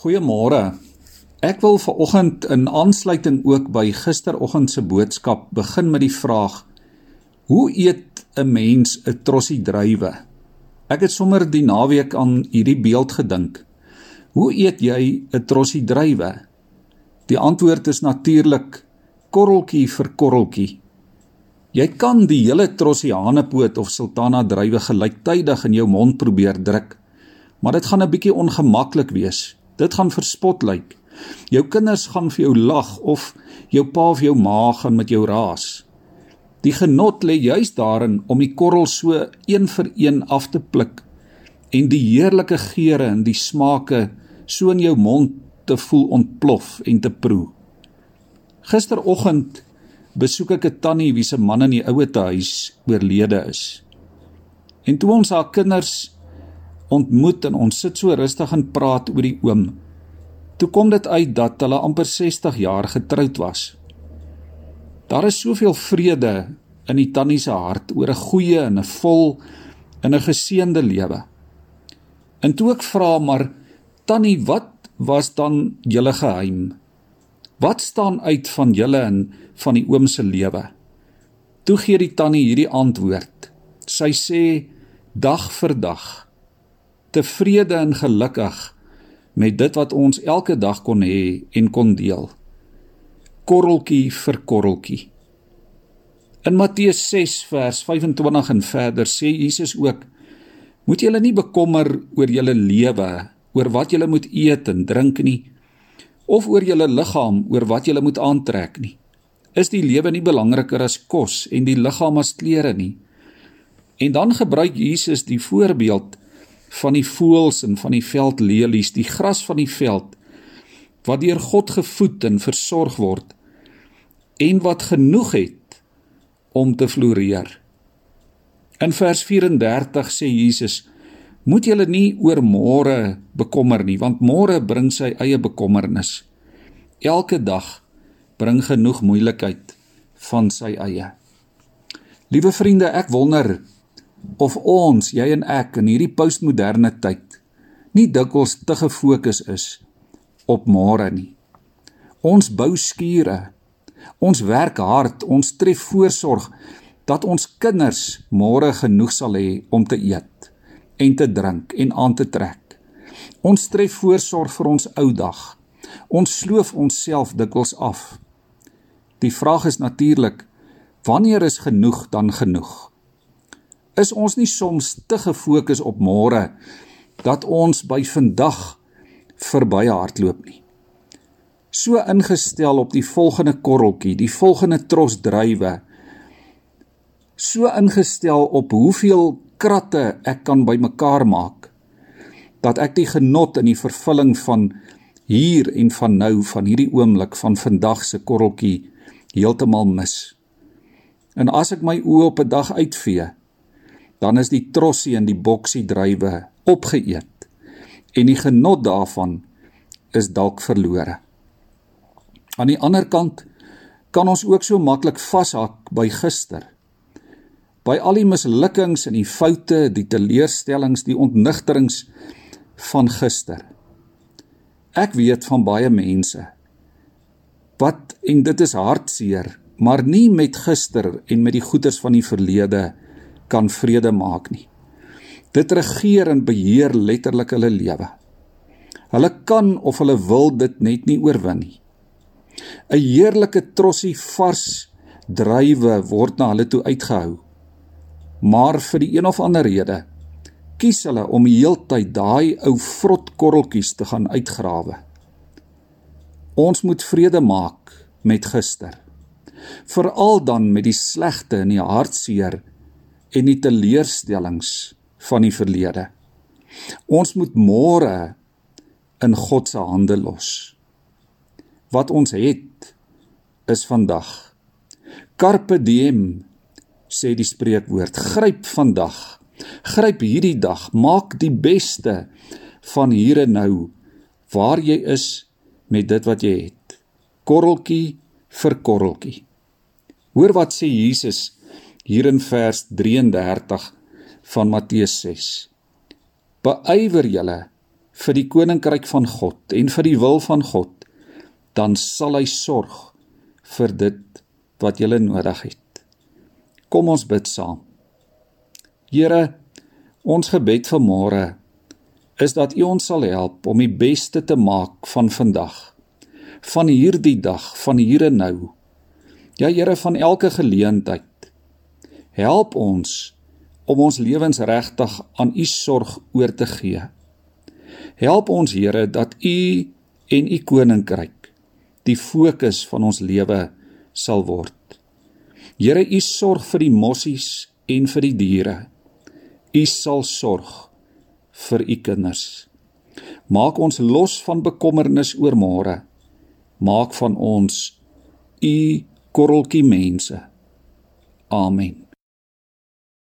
Goeiemôre. Ek wil veraloggend in aansluiting ook by gisteroggend se boodskap begin met die vraag: Hoe eet 'n mens 'n trossie druiwe? Ek het sommer die naweek aan hierdie beeld gedink. Hoe eet jy 'n trossie druiwe? Die antwoord is natuurlik korreltjie vir korreltjie. Jy kan die hele trossie hanepoot of sultana druiwe gelyktydig in jou mond probeer druk, maar dit gaan 'n bietjie ongemaklik wees. Dit gaan verspot lyk. Jou kinders gaan vir jou lag of jou pa of jou ma gaan met jou raas. Die genot lê juis daarin om die korrel so een vir een af te pluk en die heerlike geure en die smake so in jou mond te voel ontplof en te proe. Gisteroggend besoek ek 'n tannie wie se man in die ouete huis oorlede is. En toe ons haar kinders ontmoet en ons sit so rustig en praat oor die oom. Toe kom dit uit dat hulle amper 60 jaar getroud was. Daar is soveel vrede in die tannie se hart oor 'n goeie en 'n vol en 'n geseënde lewe. En toe ek vra maar tannie, wat was dan julle geheim? Wat staan uit van julle en van die oom se lewe? Toe gee die tannie hierdie antwoord. Sy sê dag vir dag tevrede en gelukkig met dit wat ons elke dag kon hê en kon deel. Korreltjie vir korreltjie. In Matteus 6 vers 25 en verder sê Jesus ook: Moet julle nie bekommer oor julle lewe, oor wat julle moet eet en drink nie, of oor julle liggaam, oor wat julle moet aantrek nie. Is die lewe nie belangriker as kos en die liggaam as klere nie? En dan gebruik Jesus die voorbeeld van die voëls en van die veldlelies, die gras van die veld wat deur God gevoed en versorg word en wat genoeg het om te floreer. In vers 34 sê Jesus: Moet julle nie oor môre bekommer nie, want môre bring sy eie bekommernis. Elke dag bring genoeg moeilikheid van sy eie. Liewe vriende, ek wonder of ons, jy en ek in hierdie postmoderne tyd nie dikwels te gefokus is op môre nie. Ons bou skure. Ons werk hard, ons tref voorsorg dat ons kinders môre genoeg sal hê om te eet en te drink en aan te trek. Ons tref voorsorg vir ons ou dag. Ons sloof onsself dikwels af. Die vraag is natuurlik, wanneer is genoeg dan genoeg? Is ons nie soms te gefokus op môre dat ons by vandag verby hardloop nie. So ingestel op die volgende korreltjie, die volgende tros druiwe. So ingestel op hoeveel kratte ek kan bymekaar maak dat ek die genot in die vervulling van hier en van nou van hierdie oomblik van vandag se korreltjie heeltemal mis. En as ek my oë op 'n dag uitvee, dan is die trossie en die boksie druiwe opgeëet en die genot daarvan is dalk verlore. Aan die ander kant kan ons ook so maklik vashak by gister. By al die mislukkings en die foute, die teleurstellings, die ontnigterings van gister. Ek weet van baie mense wat en dit is hartseer, maar nie met gister en met die goeders van die verlede kan vrede maak nie. Dit regeer en beheer letterlik hulle lewe. Hulle kan of hulle wil dit net nie oorwin nie. 'n Heerlike trossie vars druiwe word na hulle toe uitgehou. Maar vir die een of ander rede kies hulle om heeltyd daai ou vrot korreltjies te gaan uitgrawe. Ons moet vrede maak met gister. Veral dan met die slegte en die hartseer en die teleurstellings van die verlede. Ons moet môre in God se hande los. Wat ons het is vandag. Carpe diem sê die spreekwoord, gryp vandag. Gryp hierdie dag, maak die beste van hier en nou waar jy is met dit wat jy het. Korreltjie vir korreltjie. Hoor wat sê Jesus hier in vers 33 van Matteus 6. Beywer julle vir die koninkryk van God en vir die wil van God, dan sal hy sorg vir dit wat jy nodig het. Kom ons bid saam. Here, ons gebed vir môre is dat U ons sal help om die beste te maak van vandag. Van hierdie dag, van hier en nou. Ja Here, van elke geleentheid. Help ons om ons lewens regtig aan U sorg oor te gee. Help ons Here dat U en U koninkryk die fokus van ons lewe sal word. Here, U sorg vir die mossies en vir die diere. U sal sorg vir U kinders. Maak ons los van bekommernis oor môre. Maak van ons U korreltjie mense. Amen.